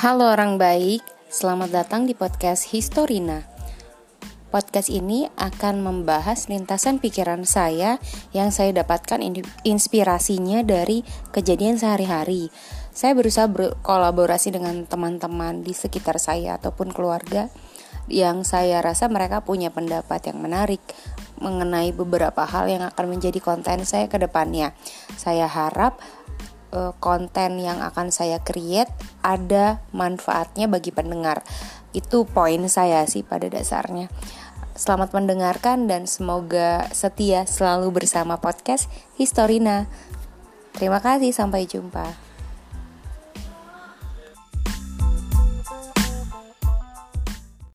Halo orang baik, selamat datang di podcast Historina. Podcast ini akan membahas lintasan pikiran saya yang saya dapatkan inspirasinya dari kejadian sehari-hari. Saya berusaha berkolaborasi dengan teman-teman di sekitar saya ataupun keluarga yang saya rasa mereka punya pendapat yang menarik mengenai beberapa hal yang akan menjadi konten saya ke depannya. Saya harap uh, konten yang akan saya create ada manfaatnya bagi pendengar. Itu poin saya sih pada dasarnya. Selamat mendengarkan dan semoga setia selalu bersama podcast Historina. Terima kasih, sampai jumpa.